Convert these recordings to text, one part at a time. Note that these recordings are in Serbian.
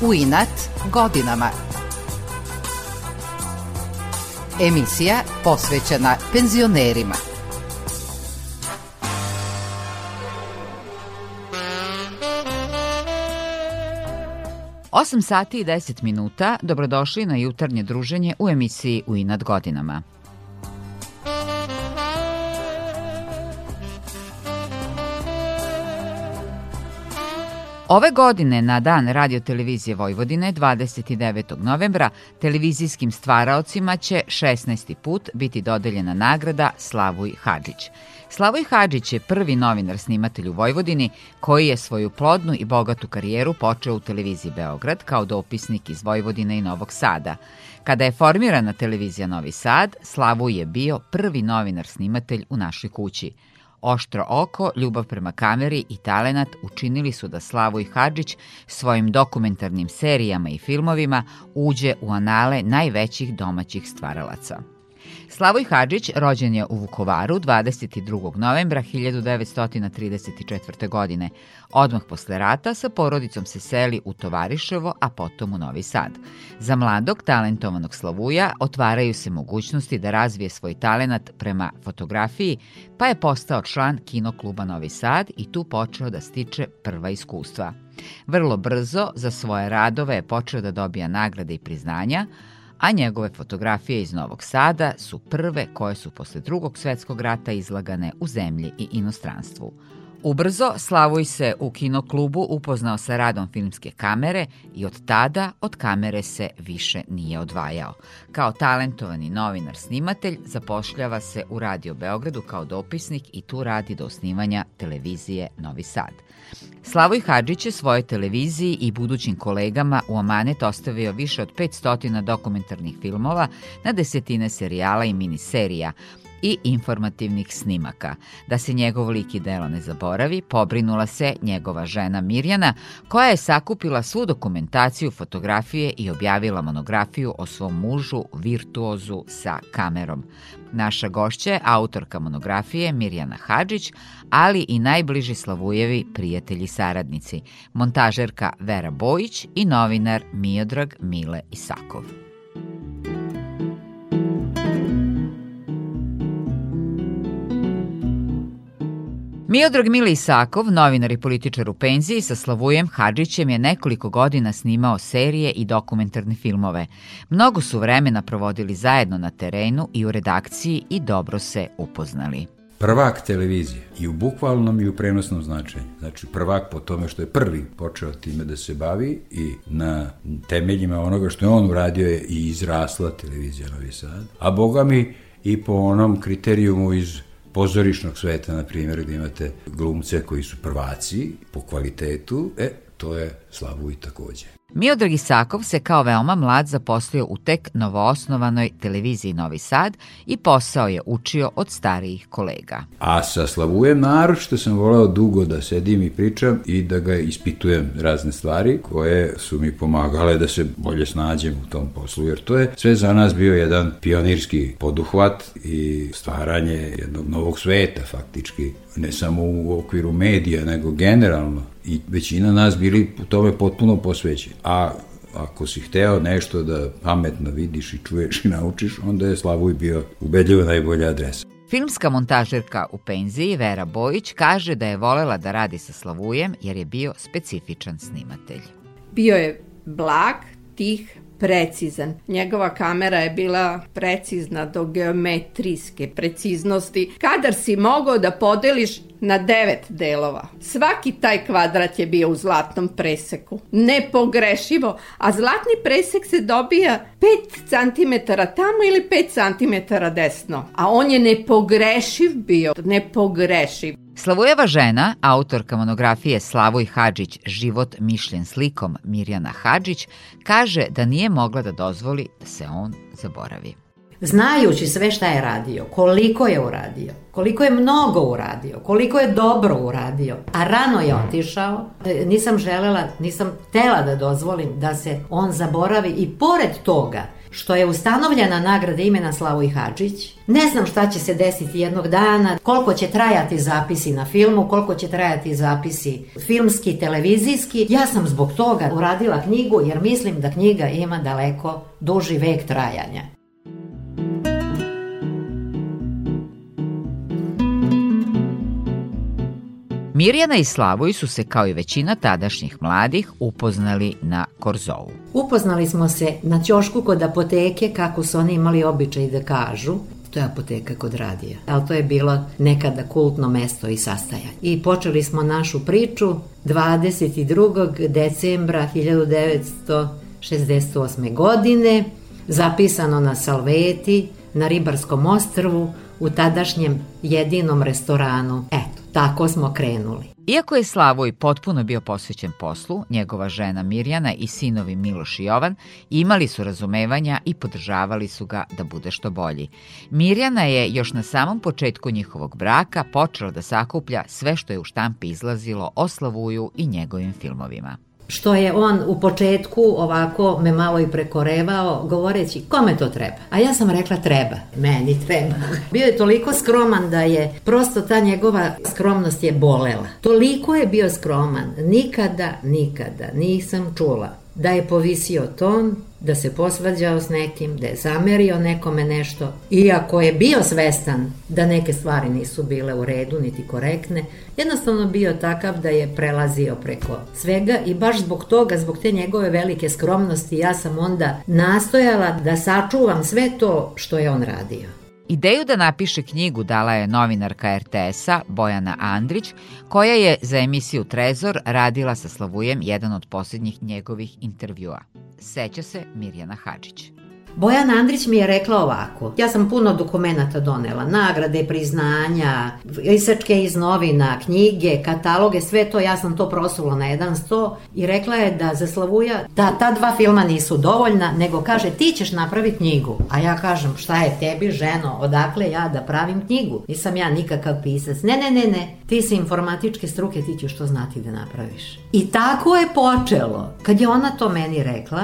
u inat godinama. Emisija posvećena penzionerima. Osam sati i 10 minuta, dobrodošli na jutarnje druženje u emisiji U inat godinama. Ove godine na dan Radio Televizije Vojvodine 29. novembra televizijskim stvaraocima će 16. put biti dodeljena nagrada Slavoj Hadžić. Slavoj Hadžić je prvi novinar snimatelj u Vojvodini koji je svoju plodnu i bogatu karijeru počeo u televiziji Beograd kao dopisnik iz Vojvodine i Novog Sada. Kada je formirana televizija Novi Sad, Slavoj je bio prvi novinar snimatelj u našoj kući – Oštro oko, ljubav prema kameri i talenat učinili su da Slavoj Hadžić svojim dokumentarnim serijama i filmovima uđe u anale najvećih domaćih stvaralaca. Slavoj Hadžić rođen je u Vukovaru 22. novembra 1934. godine. Odmah posle rata sa porodicom se seli u Tovariševo, a potom u Novi Sad. Za mladog, talentovanog Slavuja otvaraju se mogućnosti da razvije svoj talenat prema fotografiji, pa je postao član kinokluba Novi Sad i tu počeo da stiče prva iskustva. Vrlo brzo za svoje radove je počeo da dobija nagrade i priznanja, a njegove fotografije iz Novog Sada su prve koje su posle drugog svetskog rata izlagane u zemlji i inostranstvu. Ubrzo Slavoj se u kinoklubu upoznao sa radom filmske kamere i od tada od kamere se više nije odvajao. Kao talentovani novinar snimatelj zapošljava se u Radio Beogradu kao dopisnik i tu radi do osnivanja televizije Novi Sad. Slavoj Hadžić je svojoj televiziji i budućim kolegama u Amanet ostavio više od 500 dokumentarnih filmova na desetine serijala i miniserija, i informativnih snimaka. Da se njegov lik i delo ne zaboravi, pobrinula se njegova žena Mirjana, koja je sakupila svu dokumentaciju, fotografije i objavila monografiju o svom mužu, virtuozu sa kamerom. Naša gošća je autorka monografije Mirjana Hadžić, ali i najbliži Slavujevi prijatelji saradnici, montažerka Vera Bojić i novinar Miodrag Mile Isakov. Miodrag Mile Isakov, novinar i političar u penziji sa Slavujem Hadžićem je nekoliko godina snimao serije i dokumentarne filmove. Mnogo su vremena provodili zajedno na terenu i u redakciji i dobro se upoznali prvak televizije i u bukvalnom i u prenosnom značenju. Znači prvak po tome što je prvi počeo time da se bavi i na temeljima onoga što je on uradio je i izrasla televizija Novi Sad. A boga mi i po onom kriterijumu iz pozorišnog sveta, na primjer, gde imate glumce koji su prvaci po kvalitetu, e, to je Slavuj takođe. Miodrag Isakov se kao veoma mlad zaposlio u tek novoosnovanoj televiziji Novi Sad i posao je učio od starijih kolega. A sa Slavujem naročito sam voleo dugo da sedim i pričam i da ga ispitujem razne stvari koje su mi pomagale da se bolje snađem u tom poslu, jer to je sve za nas bio jedan pionirski poduhvat i stvaranje jednog novog sveta faktički, ne samo u okviru medija, nego generalno i većina nas bili u tome potpuno posvećeni. A ako si hteo nešto da pametno vidiš i čuješ i naučiš, onda je Slavuj bio ubedljivo najbolja adresa. Filmska montažerka u penziji Vera Bojić kaže da je volela da radi sa Slavujem jer je bio specifičan snimatelj. Bio je blag, tih, precizan. Njegova kamera je bila precizna do geometrijske preciznosti. Kadar si mogao da podeliš na devet delova. Svaki taj kvadrat je bio u zlatnom preseku. Nepogrešivo. A zlatni presek se dobija 5 cm tamo ili 5 cm desno. A on je nepogrešiv bio. Nepogrešiv. Slavujeva žena, autorka monografije Slavoj Hadžić Život mišljen slikom Mirjana Hadžić, kaže da nije mogla da dozvoli da se on zaboravi. Znajući sve šta je radio, koliko je uradio, koliko je mnogo uradio, koliko je dobro uradio, a rano je otišao, e, nisam želela, nisam tela da dozvolim da se on zaboravi i pored toga što je ustanovljena nagrada imena Slavoj Hadžić. Ne znam šta će se desiti jednog dana, koliko će trajati zapisi na filmu, koliko će trajati zapisi filmski, televizijski. Ja sam zbog toga uradila knjigu jer mislim da knjiga ima daleko duži vek trajanja. Mirjana i Slavoj su se, kao i većina tadašnjih mladih, upoznali na Korzovu. Upoznali smo se na ćošku kod apoteke, kako su oni imali običaj da kažu, to je apoteka kod radija. Ali to je bilo nekada kultno mesto i sastajanje. I počeli smo našu priču 22. decembra 1968. godine, zapisano na Salveti, na Ribarskom ostrvu, u tadašnjem jedinom restoranu. Eto, tako smo krenuli. Iako je Slavoj potpuno bio posvećen poslu, njegova žena Mirjana i sinovi Miloš i Jovan imali su razumevanja i podržavali su ga da bude što bolji. Mirjana je još na samom početku njihovog braka počela da sakuplja sve što je u štampi izlazilo o Slavuju i njegovim filmovima što je on u početku ovako me malo i prekorevao govoreći kome to treba. A ja sam rekla treba, meni treba. Bio je toliko skroman da je prosto ta njegova skromnost je bolela. Toliko je bio skroman, nikada, nikada nisam čula da je povisio ton, da se posvađao s nekim, da je zamerio nekome nešto, iako je bio svestan da neke stvari nisu bile u redu niti korektne, jednostavno bio takav da je prelazio preko svega i baš zbog toga, zbog te njegove velike skromnosti, ja sam onda nastojala da sačuvam sve to što je on radio. Ideju da napiše knjigu dala je novinarka RTS-a Bojana Andrić, koja je za emisiju Trezor radila sa Slavujem jedan od posljednjih njegovih intervjua. Seća se Mirjana Hadžić. Bojan Andrić mi je rekla ovako, ja sam puno dokumentata donela, nagrade, priznanja, isačke iz novina, knjige, kataloge, sve to, ja sam to prosula na jedan sto i rekla je da za Slavuja da ta dva filma nisu dovoljna, nego kaže ti ćeš napraviti knjigu. A ja kažem šta je tebi ženo, odakle ja da pravim knjigu? Nisam ja nikakav pisac. Ne, ne, ne, ne, ti si informatičke struke, ti ćeš to znati da napraviš. I tako je počelo. Kad je ona to meni rekla,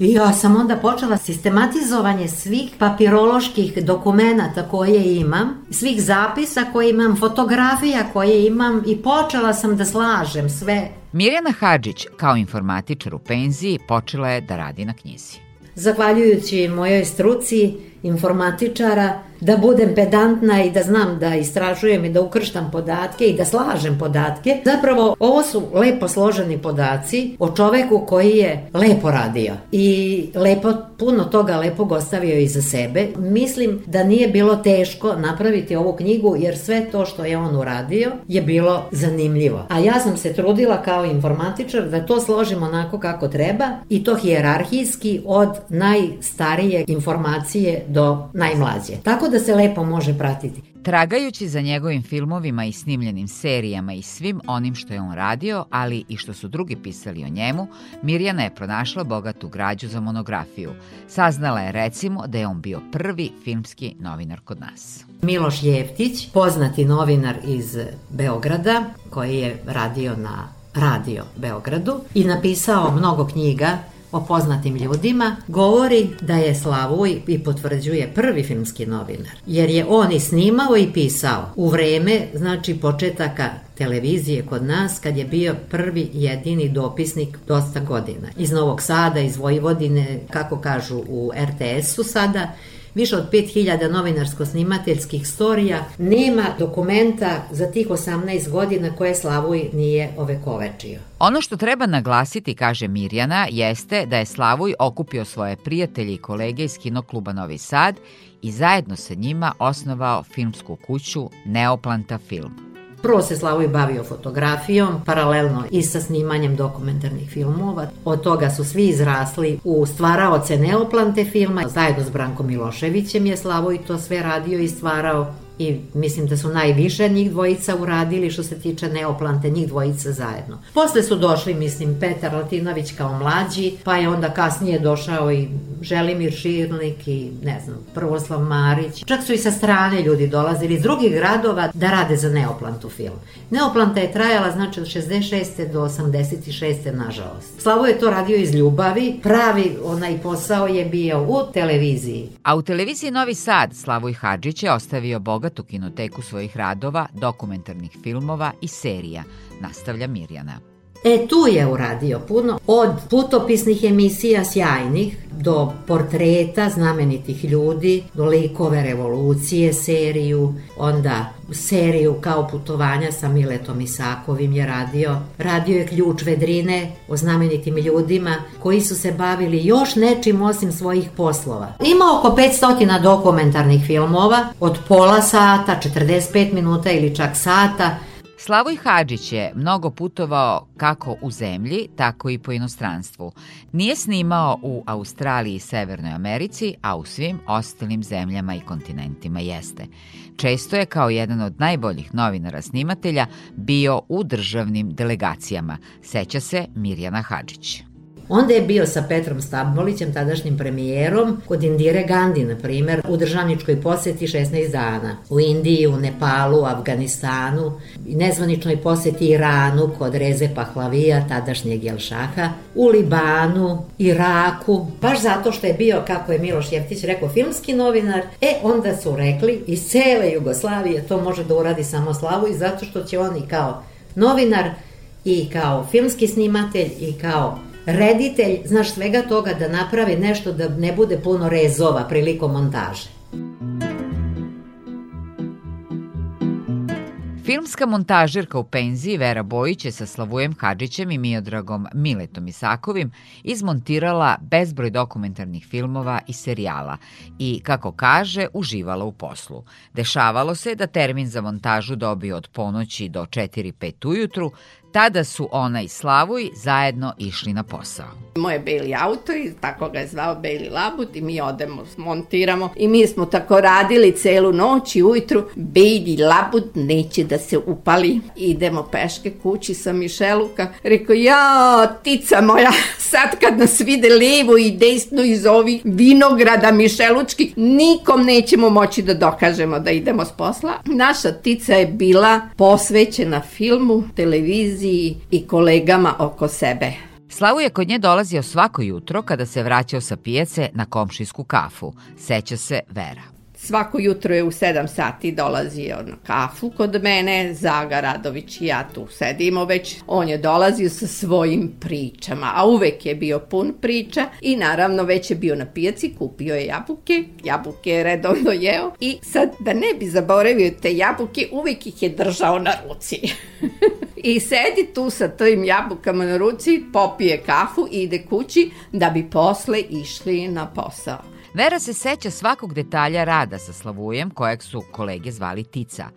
I ja sam onda počela sistematizovanje svih papiroloških dokumenata koje imam, svih zapisa koje imam, fotografija koje imam i počela sam da slažem sve. Mirjana Hadžić, kao informatičar u penziji, počela je da radi na knjizi. Zahvaljujući mojoj struci informatičara, da budem pedantna i da znam da istražujem i da ukrštam podatke i da slažem podatke. Zapravo, ovo su lepo složeni podaci o čoveku koji je lepo radio i lepo, puno toga lepog ostavio iza sebe. Mislim da nije bilo teško napraviti ovu knjigu jer sve to što je on uradio je bilo zanimljivo. A ja sam se trudila kao informatičar da to složim onako kako treba i to hijerarhijski od najstarije informacije do najmlađe. Tako da se lepo može pratiti. Tragajući za njegovim filmovima i snimljenim serijama i svim onim što je on radio, ali i što su drugi pisali o njemu, Mirjana je pronašla bogatu građu za monografiju. Saznala je recimo da je on bio prvi filmski novinar kod nas. Miloš Jeftić, poznati novinar iz Beograda, koji je radio na radio Beogradu i napisao mnogo knjiga o poznatim ljudima, govori da je Slavuj i potvrđuje prvi filmski novinar, jer je on i snimao i pisao u vreme, znači početaka televizije kod nas kad je bio prvi jedini dopisnik dosta godina. Iz Novog Sada, iz Vojvodine, kako kažu u RTS-u sada, više od 5000 novinarsko-snimateljskih storija, nema dokumenta za tih 18 godina koje Slavuj nije ovekovečio. Ono što treba naglasiti, kaže Mirjana, jeste da je Slavuj okupio svoje prijatelje i kolege iz kinokluba Novi Sad i zajedno sa njima osnovao filmsku kuću Neoplanta Film. Prvo se Slavoj bavio fotografijom, paralelno i sa snimanjem dokumentarnih filmova. Od toga su svi izrasli u stvaraoce neoplante filma. Zajedno s Brankom Miloševićem je Slavoj to sve radio i stvarao i mislim da su najviše njih dvojica uradili što se tiče Neoplante, njih dvojica zajedno. Posle su došli, mislim, Petar Latinović kao mlađi, pa je onda kasnije došao i Želimir Širnik i, ne znam, Prvoslav Marić. Čak su i sa strane ljudi dolazili iz drugih gradova da rade za Neoplantu film. Neoplanta je trajala, znači, od 66. do 86. nažalost. Slavo je to radio iz ljubavi, pravi onaj posao je bio u televiziji. A u televiziji Novi Sad Slavoj Hadžić je ostavio bogatu kinoteku svojih radova, dokumentarnih filmova i serija, nastavlja Mirjana. E, tu je uradio puno, od putopisnih emisija sjajnih, do portreta znamenitih ljudi, do likove revolucije seriju, onda seriju kao putovanja sa Miletom Isakovim je radio. Radio je ključ vedrine o znamenitim ljudima koji su se bavili još nečim osim svojih poslova. Ima oko 500 dokumentarnih filmova, od pola sata, 45 minuta ili čak sata, Slavoj Hadžić je mnogo putovao kako u zemlji, tako i po inostranstvu. Nije snimao u Australiji i Severnoj Americi, a u svim ostalim zemljama i kontinentima jeste. Često je kao jedan od najboljih novinara snimatelja bio u državnim delegacijama, seća se Mirjana Hadžić. Onda je bio sa Petrom Stabolićem, tadašnjim premijerom, kod Indire Gandhi, na primer, u državničkoj poseti 16 dana. U Indiji, u Nepalu, Afganistanu, nezvaničnoj poseti Iranu kod Reze Pahlavija, tadašnjeg Jelšaha, u Libanu, Iraku, baš zato što je bio, kako je Miloš Jeftić rekao, filmski novinar, e, onda su rekli iz cele Jugoslavije to može da uradi samo Slavu i zato što će on i kao novinar i kao filmski snimatelj i kao reditelj, znaš, svega toga da napravi nešto da ne bude puno rezova prilikom montaže. Filmska montažirka u penziji Vera Bojić je sa Slavujem Hadžićem i Miodragom Miletom Isakovim izmontirala bezbroj dokumentarnih filmova i serijala i, kako kaže, uživala u poslu. Dešavalo se da termin za montažu dobio od ponoći do 4-5 ujutru, Tada su ona i Slavuj zajedno išli na posao. Moje beli auto i tako ga je zvao Beli Labut i mi odemo, montiramo i mi smo tako radili celu noć i ujutru Beli Labut neće da se upali. Idemo peške kući sa Mišeluka. Rekao, ja, tica moja, sad kad nas vide levo i desno iz ovih vinograda Mišelučki, nikom nećemo moći da dokažemo da idemo s posla. Naša tica je bila posvećena filmu, televiziji, televiziji i kolegama oko sebe. Slavu je kod nje dolazio svako jutro kada se vraćao sa pijace na komšijsku kafu, seća se Vera. Svako jutro je u 7 sati dolazio na kafu kod mene, Zaga Radović i ja tu sedimo već. On je dolazio sa svojim pričama, a uvek je bio pun priča i naravno već je bio na pijaci, kupio je jabuke, jabuke je redovno jeo i sad da ne bi zaboravio te jabuke, uvek ih je držao na ruci. I sedi tu sa tim jabukama na ruci, popije kafu i ide kući da bi posle išli na posao. Vera se seća svakog detalja rada sa Slavujem, kojeg su kolege zvali Tica.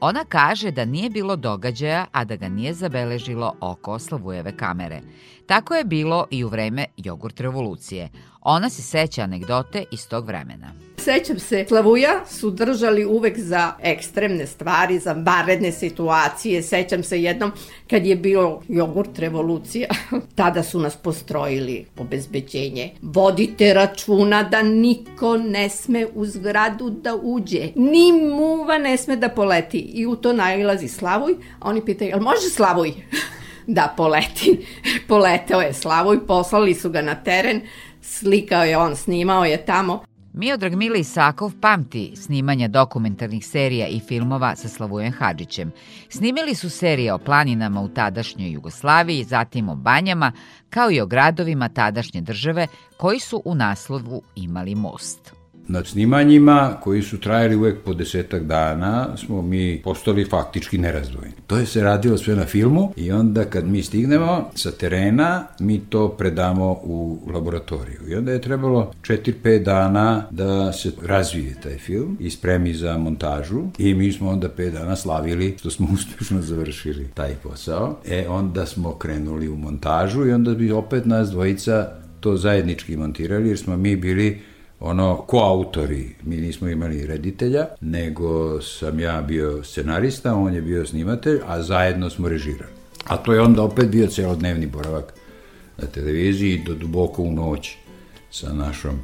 Ona kaže da nije bilo događaja, a da ga nije zabeležilo oko Slavujeve kamere. Tako je bilo i u vreme jogurt revolucije. Ona se seća anegdote iz tog vremena. Sećam se, Slavuja su držali uvek za ekstremne stvari, za baredne situacije. Sećam se jednom kad je bio jogurt revolucija, tada su nas postrojili obezbeđenje. Vodite računa da niko ne sme u zgradu da uđe. Ni muva ne sme da poleti. I u to najlazi Slavuj, a oni pitaju, jel može Slavuj? da poleti. Poleteo je Slavuj, poslali su ga na teren, slikao je on, snimao je tamo. Miodrag Mile Isakov pamti snimanja dokumentarnih serija i filmova sa Slavujem Hadžićem. Snimili su serije o planinama u tadašnjoj Jugoslaviji, zatim o banjama, kao i o gradovima tadašnje države koji su u naslovu imali most. Na snimanjima koji su trajali uvek po desetak dana smo mi postali faktički nerazdvojeni. To je se radilo sve na filmu i onda kad mi stignemo sa terena mi to predamo u laboratoriju. I onda je trebalo 4-5 dana da se razvije taj film i spremi za montažu i mi smo onda 5 dana slavili što smo uspešno završili taj posao. E onda smo krenuli u montažu i onda bi opet nas dvojica to zajednički montirali jer smo mi bili ono koautori. Mi nismo imali reditelja, nego sam ja bio scenarista, on je bio snimatelj, a zajedno smo režirali. A to je onda opet bio celodnevni boravak na televiziji do duboko u noć sa našom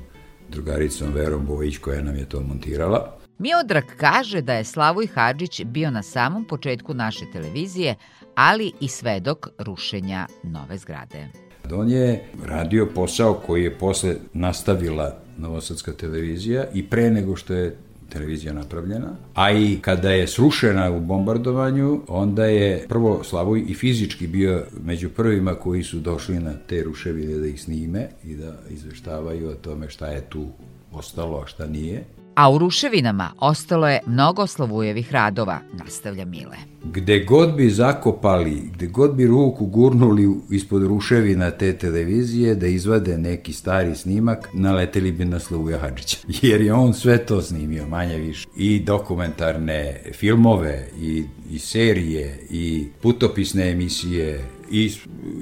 drugaricom Verom Bojić koja nam je to montirala. Miodrag kaže da je Slavoj Hadžić bio na samom početku naše televizije, ali i svedok rušenja nove zgrade. On je radio posao koji je posle nastavila Novosadska televizija i pre nego što je televizija napravljena, a i kada je srušena u bombardovanju, onda je prvo Slavoj i fizički bio među prvima koji su došli na te ruševine da ih snime i da izveštavaju o tome šta je tu ostalo, a šta nije. A u ruševinama ostalo je mnogo Slavujevih radova, nastavlja Mile. Gde god bi zakopali, gde god bi ruku gurnuli ispod ruševina te televizije da izvade neki stari snimak, naleteli bi na Slavuja Hadžića. Jer je on sve to snimio, manje više. I dokumentarne filmove, i, i serije, i putopisne emisije, i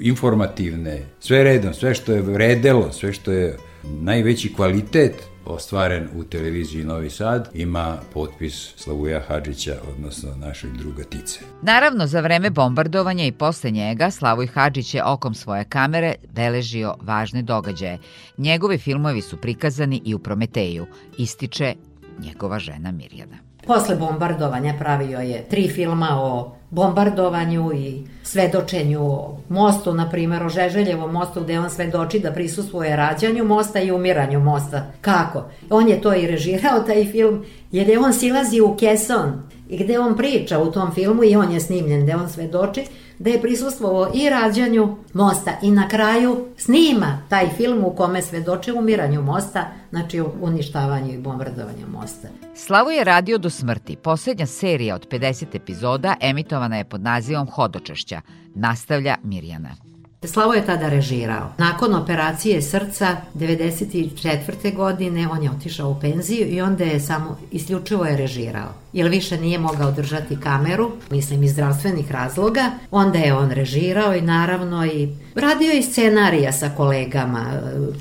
informativne, sve redom, sve što je vredelo, sve što je najveći kvalitet ostvaren u televiziji Novi Sad, ima potpis Slavuja Hadžića, odnosno našeg druga Tice. Naravno, za vreme bombardovanja i posle njega Slavoj Hadžić je okom svoje kamere beležio važne događaje. Njegovi filmovi su prikazani i u Prometeju, ističe njegova žena Mirjana. Posle bombardovanja pravio je tri filma o bombardovanju i svedočenju o mostu, na primjer o Žeželjevom mostu gde on svedoči da prisustvuje rađanju mosta i umiranju mosta. Kako? On je to i režirao taj film jer je on silazi u keson i gde on priča u tom filmu i on je snimljen gde on svedoči da je prisustvovao i rađanju mosta i na kraju snima taj film u kome svedoče umiranju mosta, znači uništavanju i bombardovanju mosta. Slavo je radio do smrti. Poslednja serija od 50 epizoda emitovana je pod nazivom Hodočešća, nastavlja Mirjana. Slavo je tada režirao. Nakon operacije srca 94. godine on je otišao u penziju i onda je samo isključivo je režirao. Jer više nije mogao držati kameru, mislim iz zdravstvenih razloga. Onda je on režirao i naravno i radio i scenarija sa kolegama,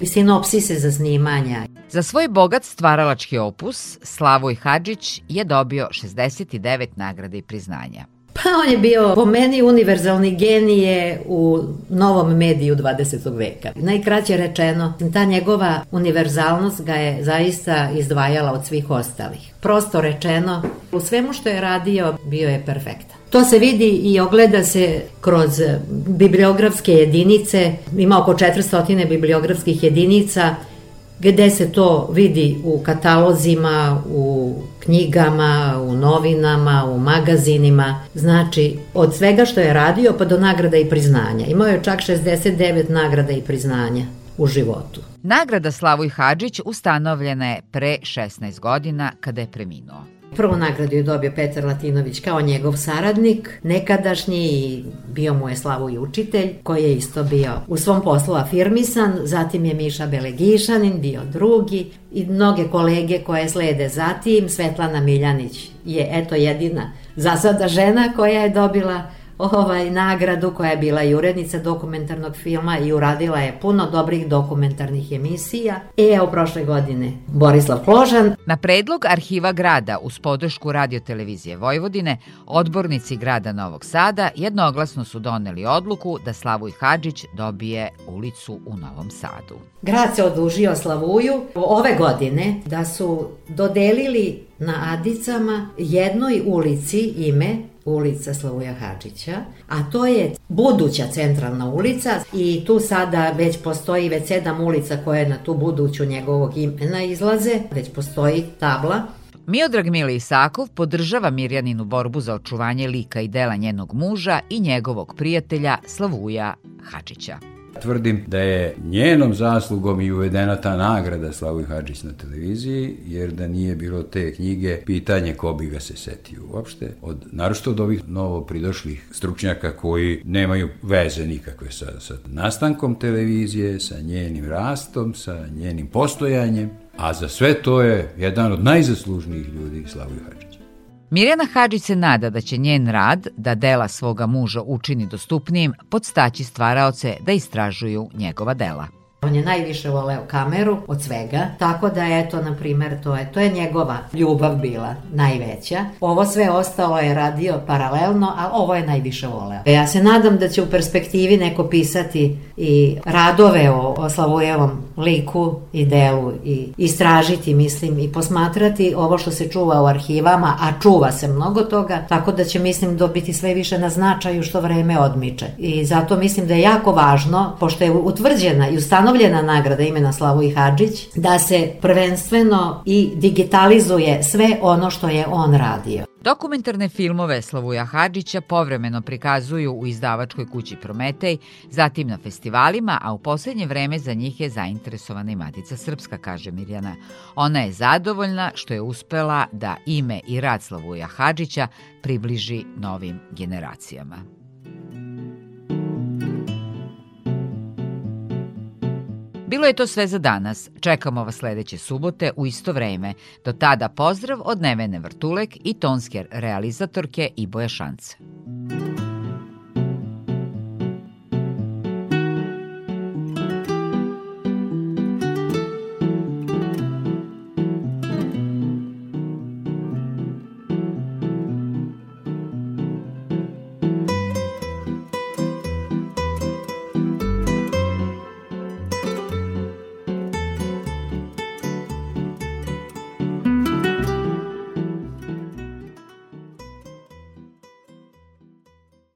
i sinopsise za snimanja. Za svoj bogat stvaralački opus, Slavoj Hadžić je dobio 69 nagrade i priznanja. Pa on je bio po meni univerzalni genije u novom mediju 20. veka. Najkraće rečeno, ta njegova univerzalnost ga je zaista izdvajala od svih ostalih. Prosto rečeno, u svemu što je radio bio je perfektan. To se vidi i ogleda se kroz bibliografske jedinice, ima oko 400 bibliografskih jedinica gde se to vidi u katalozima, u knjigama, u novinama, u magazinima, znači od svega što je radio pa do nagrada i priznanja. Imao je čak 69 nagrada i priznanja u životu. Nagrada Slavoj Hadžić ustanovljena je pre 16 godina kada je preminuo. Prvu nagradu je dobio Petar Latinović kao njegov saradnik, nekadašnji i bio mu je slavu i učitelj, koji je isto bio u svom poslu afirmisan, zatim je Miša Belegišanin bio drugi i mnoge kolege koje slede zatim, Svetlana Miljanić je eto jedina za sada žena koja je dobila ovaj nagradu koja je bila i urednica dokumentarnog filma i uradila je puno dobrih dokumentarnih emisija. I evo prošle godine Borislav Kložan. Na predlog Arhiva grada uz podršku radiotelevizije Vojvodine, odbornici grada Novog Sada jednoglasno su doneli odluku da Slavoj Hadžić dobije ulicu u Novom Sadu. Grad se odužio Slavuju ove godine da su dodelili na Adicama jednoj ulici ime ulica Slavuja Hadžića, a to je buduća centralna ulica i tu sada već postoji već sedam ulica koje na tu buduću njegovog imena izlaze, već postoji tabla Miodrag Mili Isakov podržava Mirjaninu borbu za očuvanje lika i dela njenog muža i njegovog prijatelja Slavuja Hadžića. Tvrdim da je njenom zaslugom i uvedena ta nagrada Slavoj Hadžić na televiziji, jer da nije bilo te knjige, pitanje ko bi ga se setio uopšte. Od, narošto od ovih novo pridošlih stručnjaka koji nemaju veze nikakve sa, sa nastankom televizije, sa njenim rastom, sa njenim postojanjem, a za sve to je jedan od najzaslužnijih ljudi Slavoj Hadžić. Mirjana Hadžić se nada da će njen rad, da dela svoga muža učini dostupnijim, podstaći stvaraoce da istražuju njegova dela. On je najviše voleo kameru od svega, tako da eto, na primer, to je, to je njegova ljubav bila najveća. Ovo sve ostalo je radio paralelno, a ovo je najviše voleo. Ja se nadam da će u perspektivi neko pisati i radove o, o Slavujevom liku i delu i istražiti, mislim, i posmatrati ovo što se čuva u arhivama, a čuva se mnogo toga, tako da će, mislim, dobiti sve više na značaju što vreme odmiče. I zato mislim da je jako važno, pošto je utvrđena i ustanovljena nagrada imena Slavoj Hadžić, da se prvenstveno i digitalizuje sve ono što je on radio. Dokumentarne filmove Slavuja Hadžića povremeno prikazuju u izdavačkoj kući Prometej, zatim na festivalima, a u poslednje vreme za njih je zainteresovana i Matica Srpska, kaže Mirjana. Ona je zadovoljna što je uspela da ime i rad Slavuja Hadžića približi novim generacijama. Bilo je to sve za danas. Čekamo vas sledeće subote u isto vreme. Do tada pozdrav od Nevene Vrtulek i tonske realizatorke Iboja Šance.